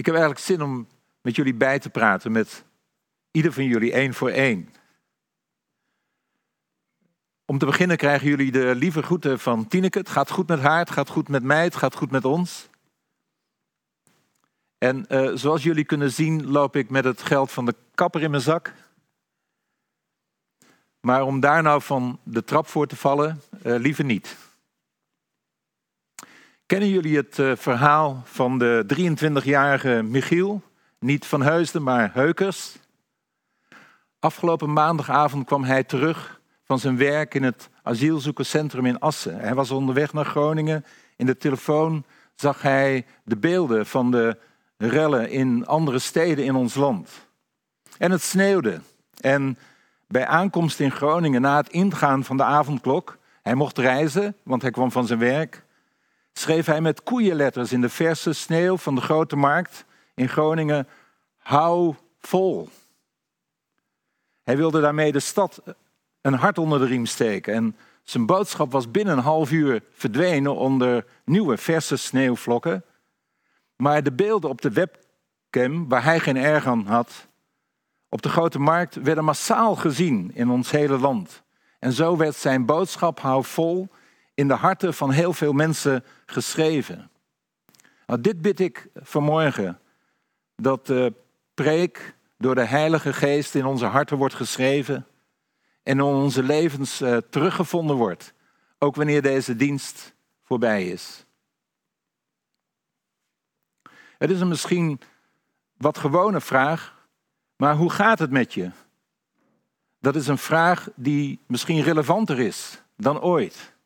Ik heb eigenlijk zin om met jullie bij te praten, met ieder van jullie één voor één. Om te beginnen krijgen jullie de lieve groeten van Tineke. Het gaat goed met haar, het gaat goed met mij, het gaat goed met ons. En uh, zoals jullie kunnen zien loop ik met het geld van de kapper in mijn zak. Maar om daar nou van de trap voor te vallen, uh, liever niet. Kennen jullie het uh, verhaal van de 23-jarige Michiel? Niet van Heusden, maar Heukers. Afgelopen maandagavond kwam hij terug van zijn werk in het asielzoekerscentrum in Assen. Hij was onderweg naar Groningen. In de telefoon zag hij de beelden van de rellen in andere steden in ons land. En het sneeuwde. En bij aankomst in Groningen, na het ingaan van de avondklok, hij mocht reizen, want hij kwam van zijn werk, schreef hij met koeienletters in de verse sneeuw van de grote markt in Groningen: Hou vol. Hij wilde daarmee de stad een hart onder de riem steken. En zijn boodschap was binnen een half uur verdwenen onder nieuwe verse sneeuwvlokken. Maar de beelden op de webcam, waar hij geen erg aan had, op de grote markt, werden massaal gezien in ons hele land. En zo werd zijn boodschap, hou vol, in de harten van heel veel mensen geschreven. Nou, dit bid ik vanmorgen, dat de preek door de Heilige Geest in onze harten wordt geschreven en in onze levens uh, teruggevonden wordt, ook wanneer deze dienst voorbij is. Het is een misschien wat gewone vraag, maar hoe gaat het met je? Dat is een vraag die misschien relevanter is dan ooit.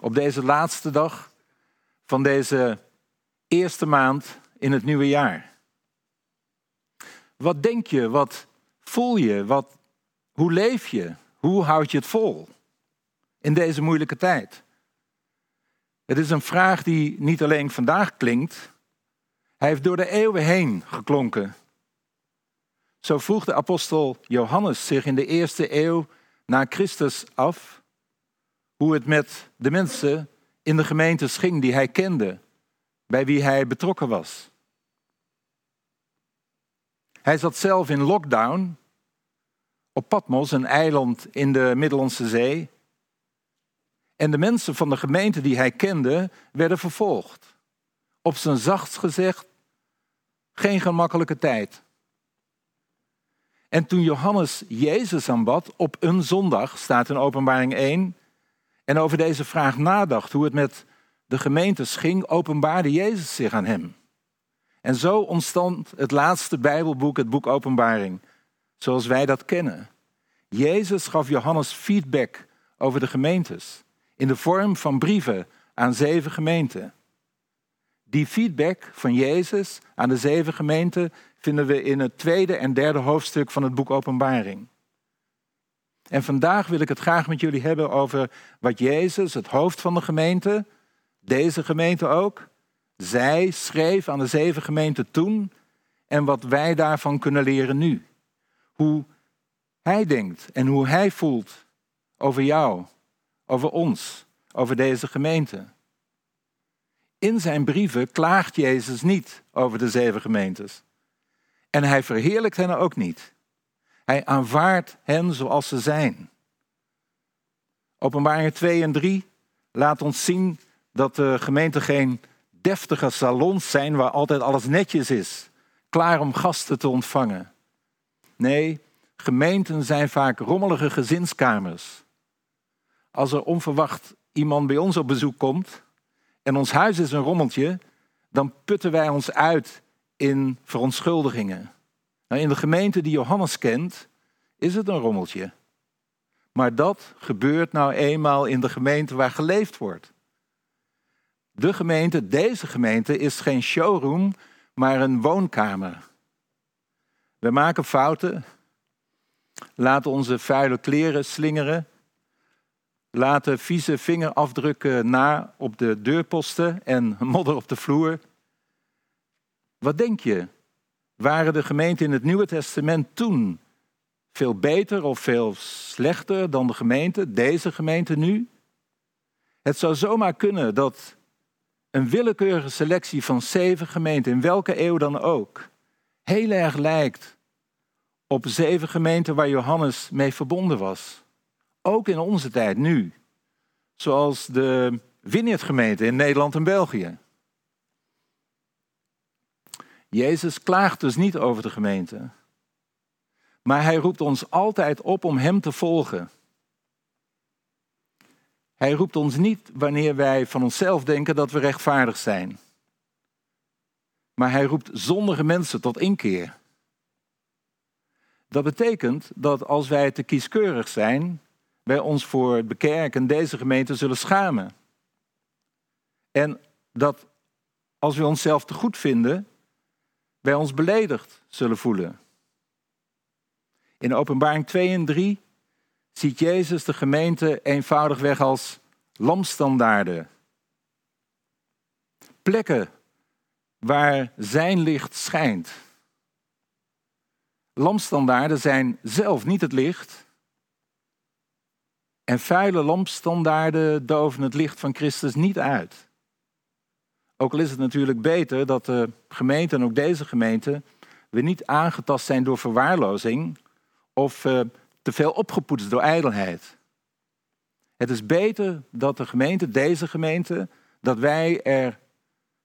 Op deze laatste dag van deze eerste maand in het nieuwe jaar. Wat denk je? Wat voel je? Wat, hoe leef je? Hoe houd je het vol in deze moeilijke tijd? Het is een vraag die niet alleen vandaag klinkt, hij heeft door de eeuwen heen geklonken. Zo vroeg de apostel Johannes zich in de eerste eeuw na Christus af hoe het met de mensen in de gemeentes ging die hij kende, bij wie hij betrokken was. Hij zat zelf in lockdown op Patmos, een eiland in de Middellandse Zee. En de mensen van de gemeente die hij kende werden vervolgd. Op zijn zachtst gezegd, geen gemakkelijke tijd. En toen Johannes Jezus aanbad op een zondag, staat in Openbaring 1, en over deze vraag nadacht, hoe het met de gemeentes ging, openbaarde Jezus zich aan hem. En zo ontstond het laatste Bijbelboek, het boek Openbaring, zoals wij dat kennen. Jezus gaf Johannes feedback over de gemeentes in de vorm van brieven aan zeven gemeenten. Die feedback van Jezus aan de zeven gemeenten vinden we in het tweede en derde hoofdstuk van het boek Openbaring. En vandaag wil ik het graag met jullie hebben over wat Jezus, het hoofd van de gemeente, deze gemeente ook, zij schreef aan de zeven gemeenten toen en wat wij daarvan kunnen leren nu. Hoe hij denkt en hoe hij voelt over jou, over ons, over deze gemeente. In zijn brieven klaagt Jezus niet over de zeven gemeentes. En hij verheerlijkt hen ook niet. Hij aanvaardt hen zoals ze zijn. Openbaringen 2 en 3 laat ons zien dat de gemeente geen deftige salons zijn waar altijd alles netjes is, klaar om gasten te ontvangen. Nee, gemeenten zijn vaak rommelige gezinskamers. Als er onverwacht iemand bij ons op bezoek komt en ons huis is een rommeltje, dan putten wij ons uit in verontschuldigingen. Nou, in de gemeente die Johannes kent, is het een rommeltje. Maar dat gebeurt nou eenmaal in de gemeente waar geleefd wordt. De gemeente, deze gemeente, is geen showroom, maar een woonkamer. We maken fouten, laten onze vuile kleren slingeren, laten vieze vingerafdrukken na op de deurposten en modder op de vloer. Wat denk je? Waren de gemeenten in het Nieuwe Testament toen veel beter of veel slechter dan de gemeente, deze gemeente nu? Het zou zomaar kunnen dat een willekeurige selectie van zeven gemeenten, in welke eeuw dan ook, heel erg lijkt op zeven gemeenten waar Johannes mee verbonden was. Ook in onze tijd nu. Zoals de Vineyard-gemeente in Nederland en België. Jezus klaagt dus niet over de gemeente. Maar hij roept ons altijd op om hem te volgen. Hij roept ons niet wanneer wij van onszelf denken dat we rechtvaardig zijn. Maar hij roept zondige mensen tot inkeer. Dat betekent dat als wij te kieskeurig zijn, wij ons voor het bekerken deze gemeente zullen schamen. En dat als we onszelf te goed vinden, wij ons beledigd zullen voelen. In openbaring 2 en 3 ziet Jezus de gemeente eenvoudigweg als lampstandaarden. Plekken waar zijn licht schijnt. Lampstandaarden zijn zelf niet het licht. En vuile lampstandaarden doven het licht van Christus niet uit. Ook al is het natuurlijk beter dat de gemeente en ook deze gemeente we niet aangetast zijn door verwaarlozing of uh, te veel opgepoetst door ijdelheid. Het is beter dat de gemeente, deze gemeente, dat wij er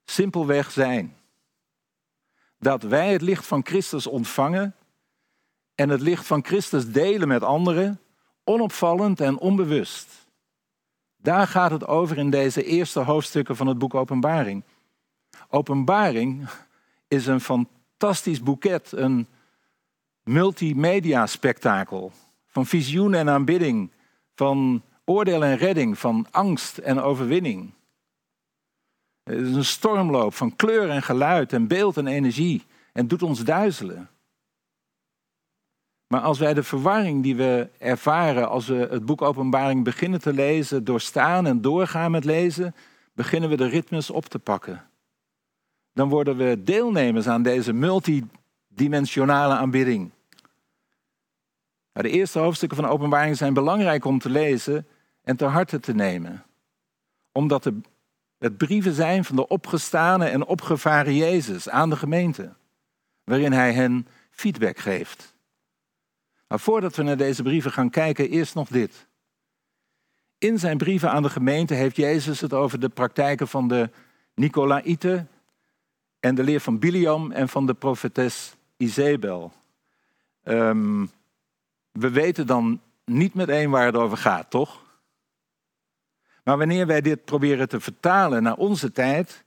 simpelweg zijn. Dat wij het licht van Christus ontvangen en het licht van Christus delen met anderen, onopvallend en onbewust. Daar gaat het over in deze eerste hoofdstukken van het boek Openbaring. Openbaring is een fantastisch boeket, een multimedia spektakel van visioen en aanbidding, van oordeel en redding, van angst en overwinning. Het is een stormloop van kleur en geluid en beeld en energie en doet ons duizelen. Maar als wij de verwarring die we ervaren als we het boek Openbaring beginnen te lezen, doorstaan en doorgaan met lezen, beginnen we de ritmes op te pakken. Dan worden we deelnemers aan deze multidimensionale aanbidding. De eerste hoofdstukken van Openbaring zijn belangrijk om te lezen en ter harte te nemen. Omdat het brieven zijn van de opgestane en opgevaren Jezus aan de gemeente, waarin hij hen feedback geeft. Maar voordat we naar deze brieven gaan kijken, eerst nog dit. In zijn brieven aan de gemeente heeft Jezus het over de praktijken van de Nicolaïten en de leer van Biliam en van de profetes Izebel. Um, we weten dan niet meteen waar het over gaat, toch? Maar wanneer wij dit proberen te vertalen naar onze tijd,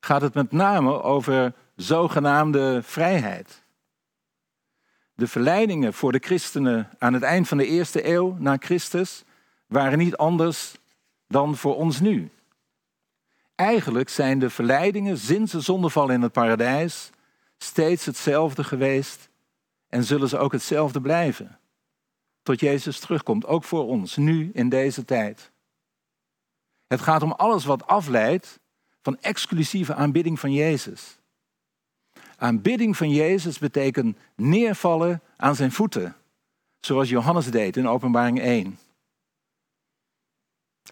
gaat het met name over zogenaamde vrijheid. De verleidingen voor de christenen aan het eind van de eerste eeuw na Christus waren niet anders dan voor ons nu. Eigenlijk zijn de verleidingen sinds de zondeval in het paradijs steeds hetzelfde geweest en zullen ze ook hetzelfde blijven. Tot Jezus terugkomt, ook voor ons, nu in deze tijd. Het gaat om alles wat afleidt van exclusieve aanbidding van Jezus. Aanbidding van Jezus betekent neervallen aan zijn voeten, zoals Johannes deed in Openbaring 1.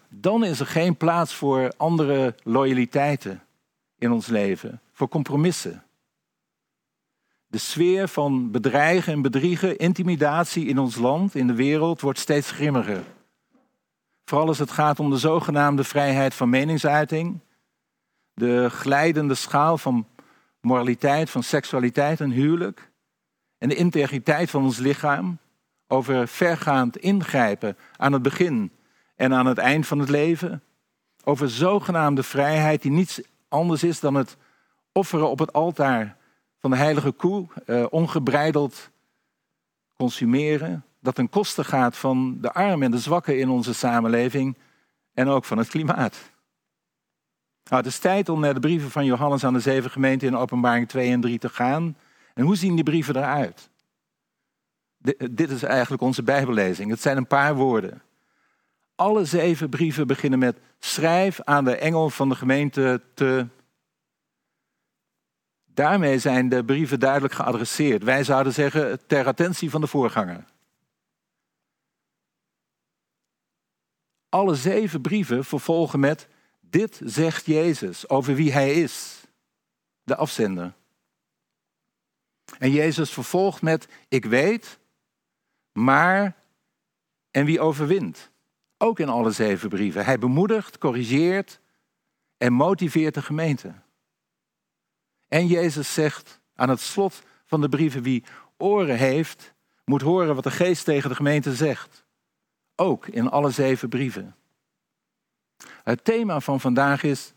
Dan is er geen plaats voor andere loyaliteiten in ons leven, voor compromissen. De sfeer van bedreigen en bedriegen, intimidatie in ons land, in de wereld, wordt steeds grimmiger. Vooral als het gaat om de zogenaamde vrijheid van meningsuiting, de glijdende schaal van moraliteit, van seksualiteit en huwelijk. En de integriteit van ons lichaam. Over vergaand ingrijpen aan het begin en aan het eind van het leven. Over zogenaamde vrijheid die niets anders is dan het offeren op het altaar van de heilige koe. Eh, ongebreideld consumeren. Dat ten koste gaat van de armen en de zwakken in onze samenleving. En ook van het klimaat. Nou, het is tijd om naar de brieven van Johannes aan de zeven gemeenten in openbaring 2 en 3 te gaan. En hoe zien die brieven eruit? Dit is eigenlijk onze Bijbellezing. Het zijn een paar woorden. Alle zeven brieven beginnen met schrijf aan de engel van de gemeente te. Daarmee zijn de brieven duidelijk geadresseerd. Wij zouden zeggen ter attentie van de voorganger. Alle zeven brieven vervolgen met Dit zegt Jezus over wie hij is, de afzender. En Jezus vervolgt met, ik weet, maar en wie overwint. Ook in alle zeven brieven. Hij bemoedigt, corrigeert en motiveert de gemeente. En Jezus zegt aan het slot van de brieven, wie oren heeft, moet horen wat de geest tegen de gemeente zegt. Ook in alle zeven brieven. Het thema van vandaag is,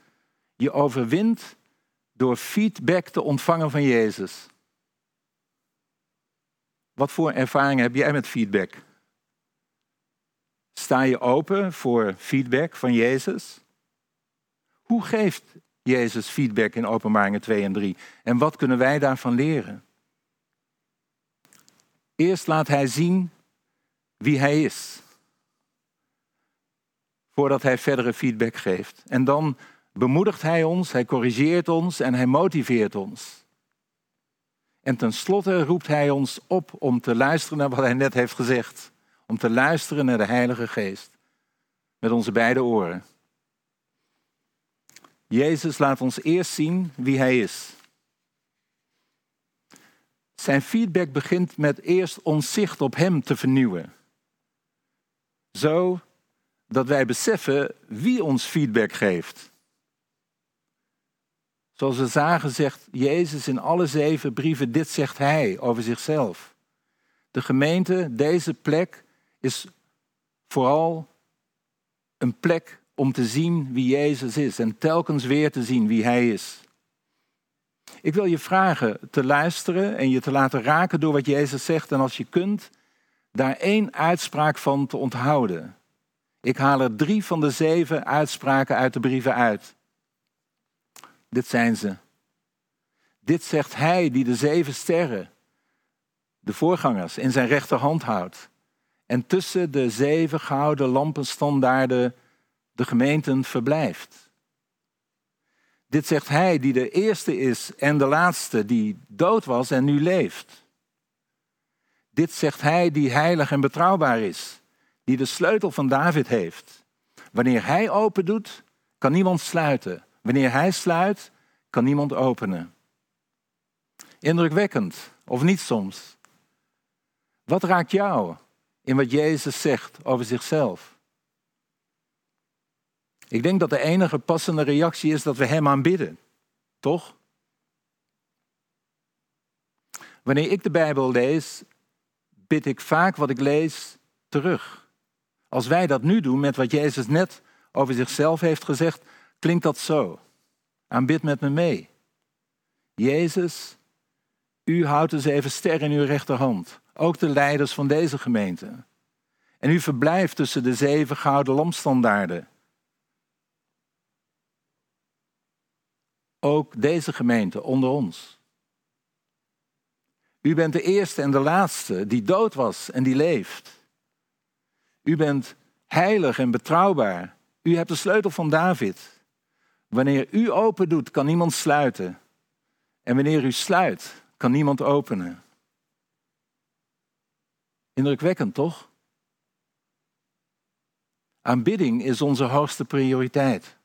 je overwint door feedback te ontvangen van Jezus. Wat voor ervaring heb jij met feedback? Sta je open voor feedback van Jezus? Hoe geeft Jezus feedback in Openbaringen 2 en 3? En wat kunnen wij daarvan leren? Eerst laat hij zien wie hij is. Voordat hij verdere feedback geeft. En dan bemoedigt hij ons, hij corrigeert ons en hij motiveert ons. En tenslotte roept hij ons op om te luisteren naar wat hij net heeft gezegd. Om te luisteren naar de Heilige Geest. Met onze beide oren. Jezus laat ons eerst zien wie hij is. Zijn feedback begint met eerst ons zicht op hem te vernieuwen. Zo dat wij beseffen wie ons feedback geeft. Zoals we zagen, zegt Jezus in alle zeven brieven, dit zegt Hij over zichzelf. De gemeente, deze plek, is vooral een plek om te zien wie Jezus is en telkens weer te zien wie Hij is. Ik wil je vragen te luisteren en je te laten raken door wat Jezus zegt en als je kunt, daar één uitspraak van te onthouden. Ik haal er drie van de zeven uitspraken uit de brieven uit. Dit zijn ze. Dit zegt hij die de zeven sterren, de voorgangers, in zijn rechterhand houdt. En tussen de zeven gouden lampenstandaarden de gemeenten verblijft. Dit zegt hij die de eerste is en de laatste, die dood was en nu leeft. Dit zegt hij die heilig en betrouwbaar is, die de sleutel van David heeft. Wanneer hij open doet, kan niemand sluiten. Wanneer hij sluit, kan niemand openen. Indrukwekkend, of niet soms? Wat raakt jou in wat Jezus zegt over zichzelf? Ik denk dat de enige passende reactie is dat we Hem aanbidden. Toch? Wanneer ik de Bijbel lees, bid ik vaak wat ik lees terug. Als wij dat nu doen met wat Jezus net over zichzelf heeft gezegd, klinkt dat zo. Aanbid met me mee. Jezus, u houdt dus even ster in uw rechterhand. Ook de leiders van deze gemeente. En u verblijft tussen de zeven gouden lampstandaarden. Ook deze gemeente onder ons. U bent de eerste en de laatste die dood was en die leeft. U bent heilig en betrouwbaar. U hebt de sleutel van David. Wanneer u open doet, kan niemand sluiten. En wanneer u sluit, kan niemand openen. Indrukwekkend, toch? Aanbidding is onze hoogste prioriteit.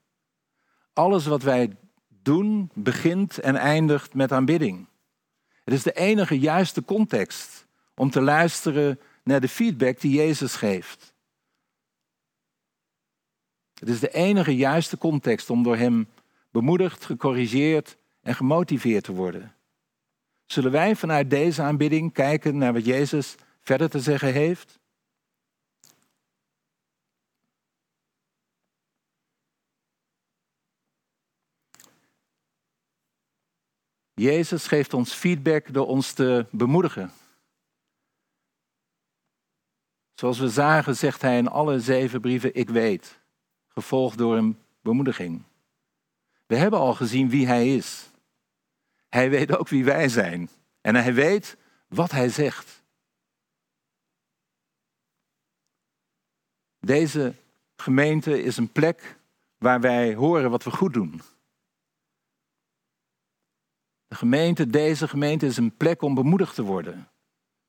Alles wat wij doen begint en eindigt met aanbidding. Het is de enige juiste context om te luisteren naar de feedback die Jezus geeft. Het is de enige juiste context om door Hem bemoedigd, gecorrigeerd en gemotiveerd te worden. Zullen wij vanuit deze aanbidding kijken naar wat Jezus verder te zeggen heeft? Jezus geeft ons feedback door ons te bemoedigen. Zoals we zagen, zegt hij in alle zeven brieven: Ik weet gevolgd door een bemoediging. We hebben al gezien wie hij is. Hij weet ook wie wij zijn. En hij weet wat hij zegt. Deze gemeente is een plek waar wij horen wat we goed doen. De gemeente, deze gemeente is een plek om bemoedigd te worden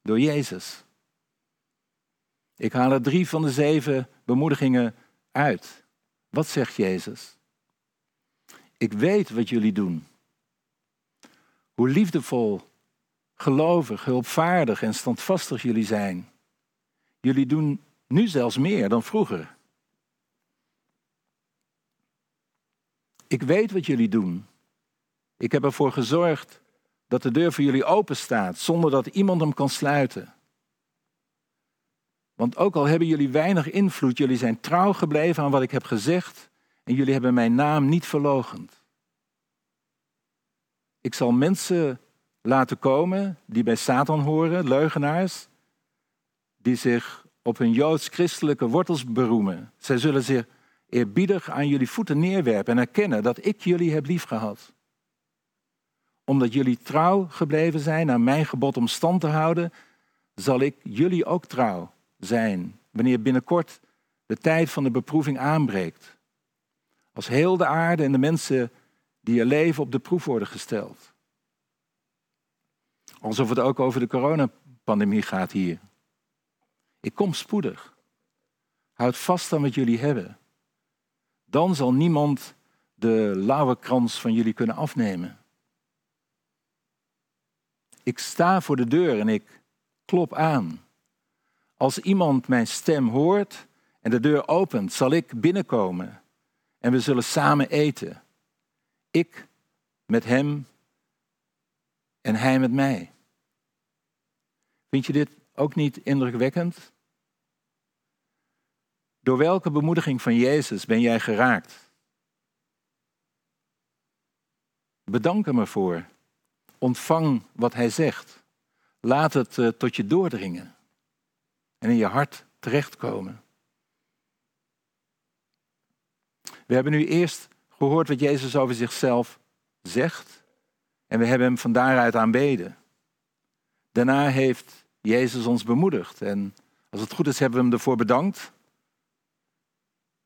door Jezus. Ik haal er drie van de zeven bemoedigingen uit. Wat zegt Jezus? Ik weet wat jullie doen. Hoe liefdevol, gelovig, hulpvaardig en standvastig jullie zijn. Jullie doen nu zelfs meer dan vroeger. Ik weet wat jullie doen. Ik heb ervoor gezorgd dat de deur voor jullie open staat, zonder dat iemand hem kan sluiten. Want ook al hebben jullie weinig invloed, jullie zijn trouw gebleven aan wat ik heb gezegd en jullie hebben mijn naam niet verlogend. Ik zal mensen laten komen die bij Satan horen, leugenaars, die zich op hun joods-christelijke wortels beroemen. Zij zullen zich eerbiedig aan jullie voeten neerwerpen en erkennen dat ik jullie heb liefgehad. Omdat jullie trouw gebleven zijn aan mijn gebod om stand te houden, zal ik jullie ook trouw zijn wanneer binnenkort de tijd van de beproeving aanbreekt. Als heel de aarde en de mensen die er leven op de proef worden gesteld. Alsof het ook over de coronapandemie gaat hier. Ik kom spoedig. Houd vast aan wat jullie hebben. Dan zal niemand de lauwe krans van jullie kunnen afnemen. Ik sta voor de deur en ik klop aan. Als iemand mijn stem hoort en de deur opent, zal ik binnenkomen en we zullen samen eten. Ik met hem en hij met mij. Vind je dit ook niet indrukwekkend? Door welke bemoediging van Jezus ben jij geraakt? Bedank hem ervoor. Ontvang wat hij zegt. Laat het uh, tot je doordringen en in je hart terechtkomen. We hebben nu eerst gehoord wat Jezus over zichzelf zegt en we hebben hem van daaruit aanbeden. Daarna heeft Jezus ons bemoedigd en als het goed is hebben we hem ervoor bedankt.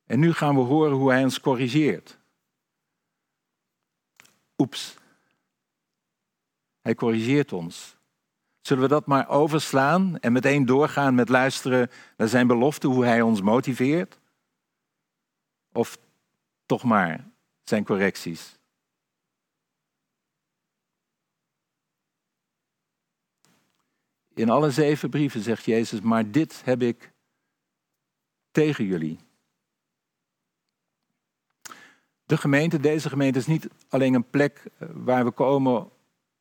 En nu gaan we horen hoe hij ons corrigeert. Oeps. Hij corrigeert ons. Zullen we dat maar overslaan en meteen doorgaan met luisteren naar zijn belofte, hoe hij ons motiveert? Of toch maar zijn correcties? In alle zeven brieven zegt Jezus, maar dit heb ik tegen jullie. De gemeente, deze gemeente is niet alleen een plek eh, waar we komen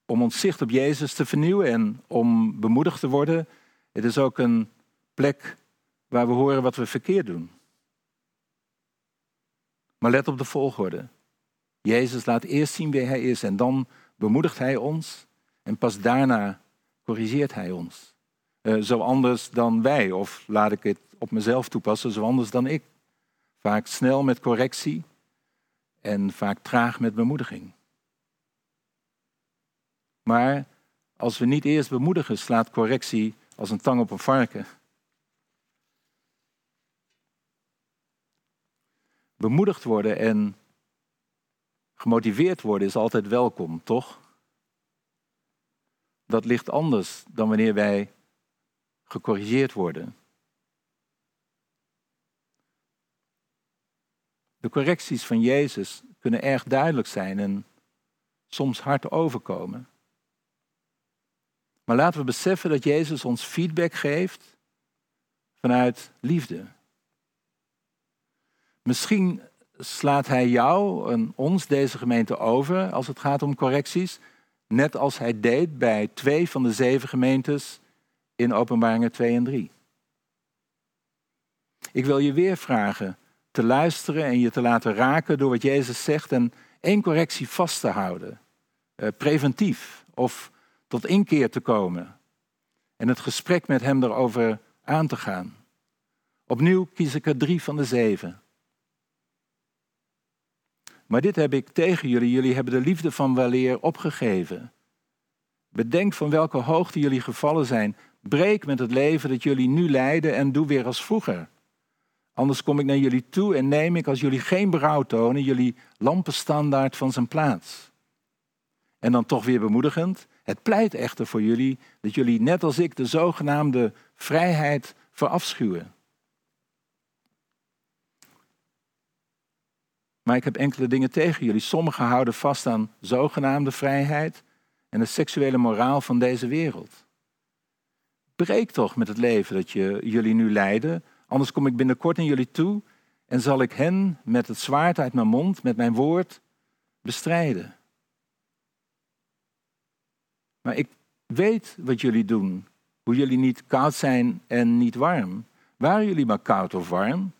om ons zicht op Jezus te vernieuwen en om bemoedigd te worden. Het is ook een plek waar we horen wat we verkeerd doen. Maar let op de volgorde. Jezus laat eerst zien wie hij is en dan bemoedigt hij ons en pas daarna corrigeert hij ons. Uh, zo anders dan wij, of laat ik het op mezelf toepassen, zo anders dan ik. Vaak snel met correctie en vaak traag met bemoediging. Maar als we niet eerst bemoedigen, slaat correctie als een tang op een varken. Bemoedigd worden en gemotiveerd worden is altijd welkom, toch? Dat ligt anders dan wanneer wij gecorrigeerd worden. De correcties van Jezus kunnen erg duidelijk zijn en soms hard overkomen. Maar laten we beseffen dat Jezus ons feedback geeft vanuit liefde. Misschien slaat hij jou en ons, deze gemeente, over als het gaat om correcties. Net als hij deed bij twee van de zeven gemeentes in Openbaringen 2 en 3. Ik wil je weer vragen te luisteren en je te laten raken door wat Jezus zegt en één correctie vast te houden. Uh, preventief of tot inkeer te komen en het gesprek met hem erover aan te gaan. Opnieuw kies ik er drie van de zeven. Maar dit heb ik tegen jullie. Jullie hebben de liefde van weleer opgegeven. Bedenk van welke hoogte jullie gevallen zijn. Breek met het leven dat jullie nu leiden en doe weer als vroeger. Anders kom ik naar jullie toe en neem ik, als jullie geen berouw tonen, jullie lampenstandaard van zijn plaats. En dan toch weer bemoedigend. Het pleit echter voor jullie dat jullie net als ik de zogenaamde vrijheid verafschuwen. Maar ik heb enkele dingen tegen jullie. Sommigen houden vast aan zogenaamde vrijheid en de seksuele moraal van deze wereld. Breek toch met het leven dat je, jullie nu leiden, anders kom ik binnenkort naar jullie toe en zal ik hen met het zwaard uit mijn mond, met mijn woord, bestrijden. Maar ik weet wat jullie doen, hoe jullie niet koud zijn en niet warm. Waren jullie maar koud of warm?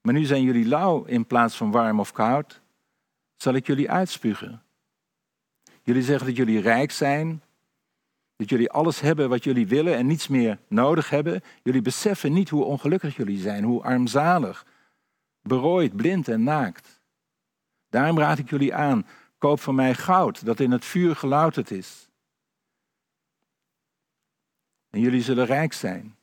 Maar nu zijn jullie lauw in plaats van warm of koud. Zal ik jullie uitspugen? Jullie zeggen dat jullie rijk zijn, dat jullie alles hebben wat jullie willen en niets meer nodig hebben. Jullie beseffen niet hoe ongelukkig jullie zijn, hoe armzalig, berooid, blind en naakt. Daarom raad ik jullie aan, koop van mij goud dat in het vuur gelouterd is. En jullie zullen rijk zijn.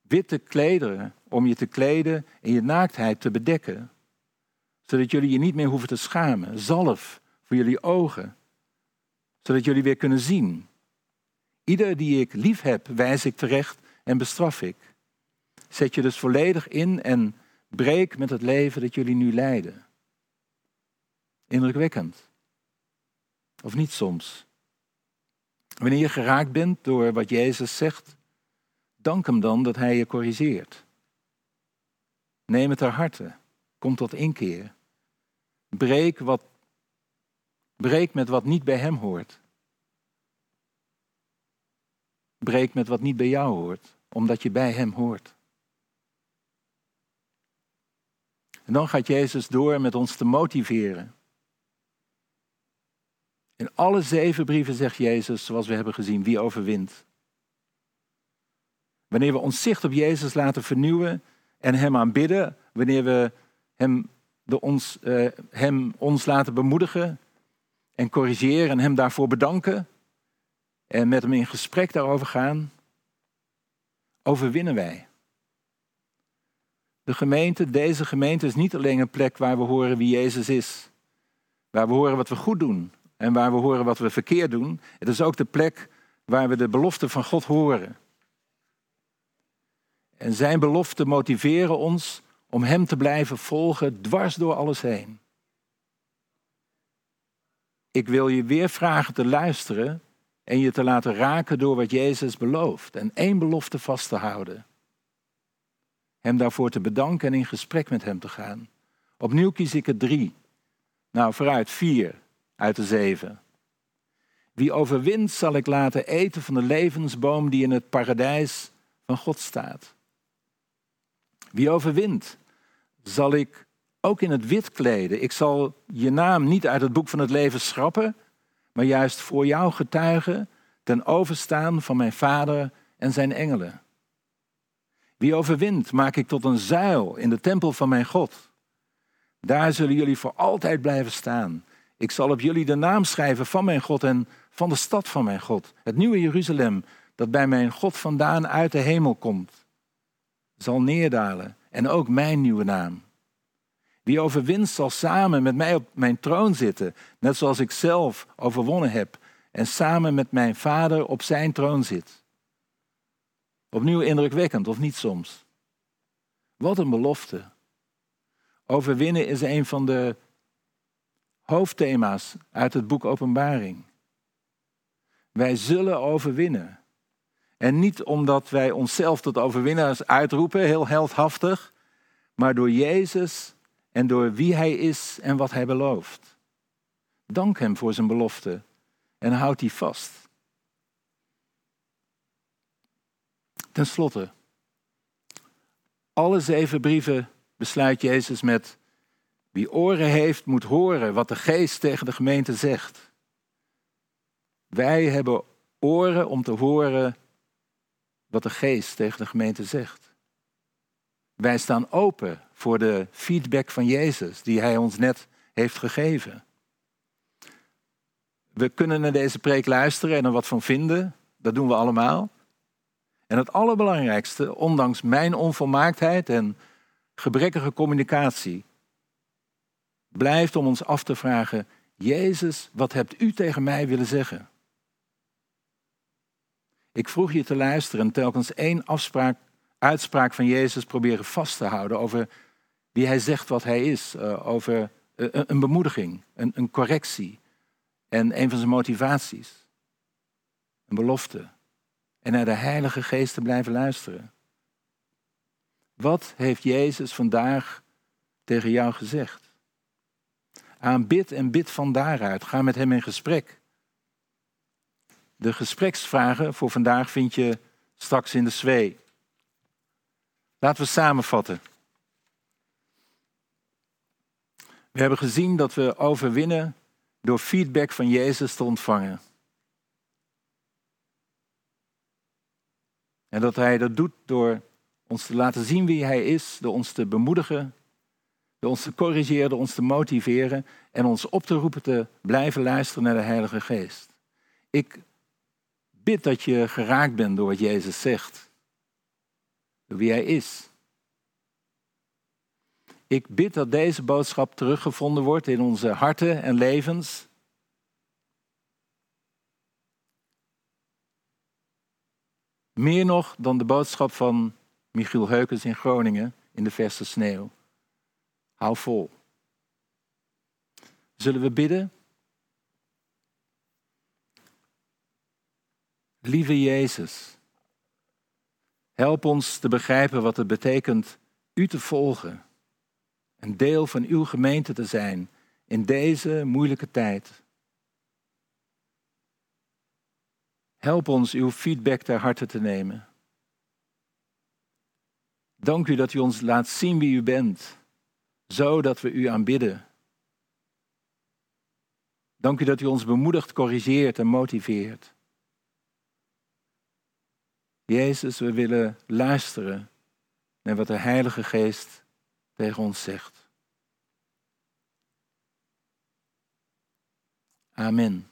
Witte klederen om je te kleden en je naaktheid te bedekken. Zodat jullie je niet meer hoeven te schamen. Zalf voor jullie ogen. Zodat jullie weer kunnen zien. Ieder die ik lief heb, wijs ik terecht en bestraf ik. Zet je dus volledig in en breek met het leven dat jullie nu leiden. Indrukwekkend. Of niet soms? Wanneer je geraakt bent door wat Jezus zegt, dank hem dan dat hij je corrigeert. Neem het ter harte. Kom tot inkeer. Breek, wat, breek met wat niet bij hem hoort. Breek met wat niet bij jou hoort, omdat je bij hem hoort. En dan gaat Jezus door met ons te motiveren. In alle zeven brieven zegt Jezus, zoals we hebben gezien, wie overwint. Wanneer we ons zicht op Jezus laten vernieuwen en Hem aanbidden, wanneer we Hem, de ons, uh, hem ons laten bemoedigen en corrigeren en Hem daarvoor bedanken en met Hem in gesprek daarover gaan, overwinnen wij. De gemeente, deze gemeente is niet alleen een plek waar we horen wie Jezus is, waar we horen wat we goed doen, en waar we horen wat we verkeerd doen. Het is ook de plek waar we de beloften van God horen. En zijn beloften motiveren ons om Hem te blijven volgen dwars door alles heen. Ik wil je weer vragen te luisteren en je te laten raken door wat Jezus belooft. En één belofte vast te houden. Hem daarvoor te bedanken en in gesprek met Hem te gaan. Opnieuw kies ik er drie. Nou, vooruit vier uit de zeven. Wie overwint zal ik laten eten van de levensboom die in het paradijs van God staat. Wie overwint zal ik ook in het wit kleden. Ik zal je naam niet uit het boek van het leven schrappen, maar juist voor jou getuigen ten overstaan van mijn Vader en zijn engelen. Wie overwint maak ik tot een zuil in de tempel van mijn God. Daar zullen jullie voor altijd blijven staan. Ik zal op jullie de naam schrijven van mijn God en van de stad van mijn God. Het nieuwe Jeruzalem, dat bij mijn God vandaan uit de hemel komt, zal neerdalen. En ook mijn nieuwe naam. Wie overwint zal samen met mij op mijn troon zitten, net zoals ik zelf overwonnen heb en samen met mijn vader op zijn troon zit. Opnieuw indrukwekkend, of niet soms? Wat een belofte. Overwinnen is een van de hoofdthema's uit het boek Openbaring. Wij zullen overwinnen. En niet omdat wij onszelf tot overwinnaars uitroepen, heel heldhaftig, maar door Jezus en door wie Hij is en wat Hij belooft. Dank Hem voor zijn belofte en houd die vast. Ten slotte, alle zeven brieven besluit Jezus met wie oren heeft, moet horen wat de geest tegen de gemeente zegt. Wij hebben oren om te horen wat de geest tegen de gemeente zegt. Wij staan open voor de feedback van Jezus die hij ons net heeft gegeven. We kunnen naar deze preek luisteren en er wat van vinden. Dat doen we allemaal. En het allerbelangrijkste, ondanks mijn onvolmaaktheid en gebrekkige communicatie, blijft om ons af te vragen, Jezus, wat hebt u tegen mij willen zeggen? Ik vroeg je te luisteren en telkens één afspraak, uitspraak van Jezus proberen vast te houden over wie hij zegt wat hij is, eh, over een, een bemoediging, een, een correctie en een van zijn motivaties. Een belofte. En naar de Heilige Geest te blijven luisteren. Wat heeft Jezus vandaag tegen jou gezegd? Aanbid en bid van daaruit. Ga met hem in gesprek. De gespreksvragen voor vandaag vind je straks in de zwee. Laten we samenvatten. We hebben gezien dat we overwinnen door feedback van Jezus te ontvangen. En dat Hij dat doet door ons te laten zien wie Hij is, door ons te bemoedigen, door ons te corrigeren, ons te motiveren en ons op te roepen te blijven luisteren naar de Heilige Geest. Ik bid dat je geraakt bent door wat Jezus zegt, door wie Hij is. Ik bid dat deze boodschap teruggevonden wordt in onze harten en levens. Meer nog dan de boodschap van Michiel Heukens in Groningen in de verse sneeuw. Hou vol. Zullen we bidden? Lieve Jezus, help ons te begrijpen wat het betekent U te volgen een deel van uw gemeente te zijn in deze moeilijke tijd. Help ons uw feedback ter harte te nemen. Dank u dat u ons laat zien wie u bent, zodat we u aanbidden. Dank u dat u ons bemoedigt, corrigeert en motiveert. Jezus, we willen luisteren naar wat de Heilige Geest tegen ons zegt. Amen.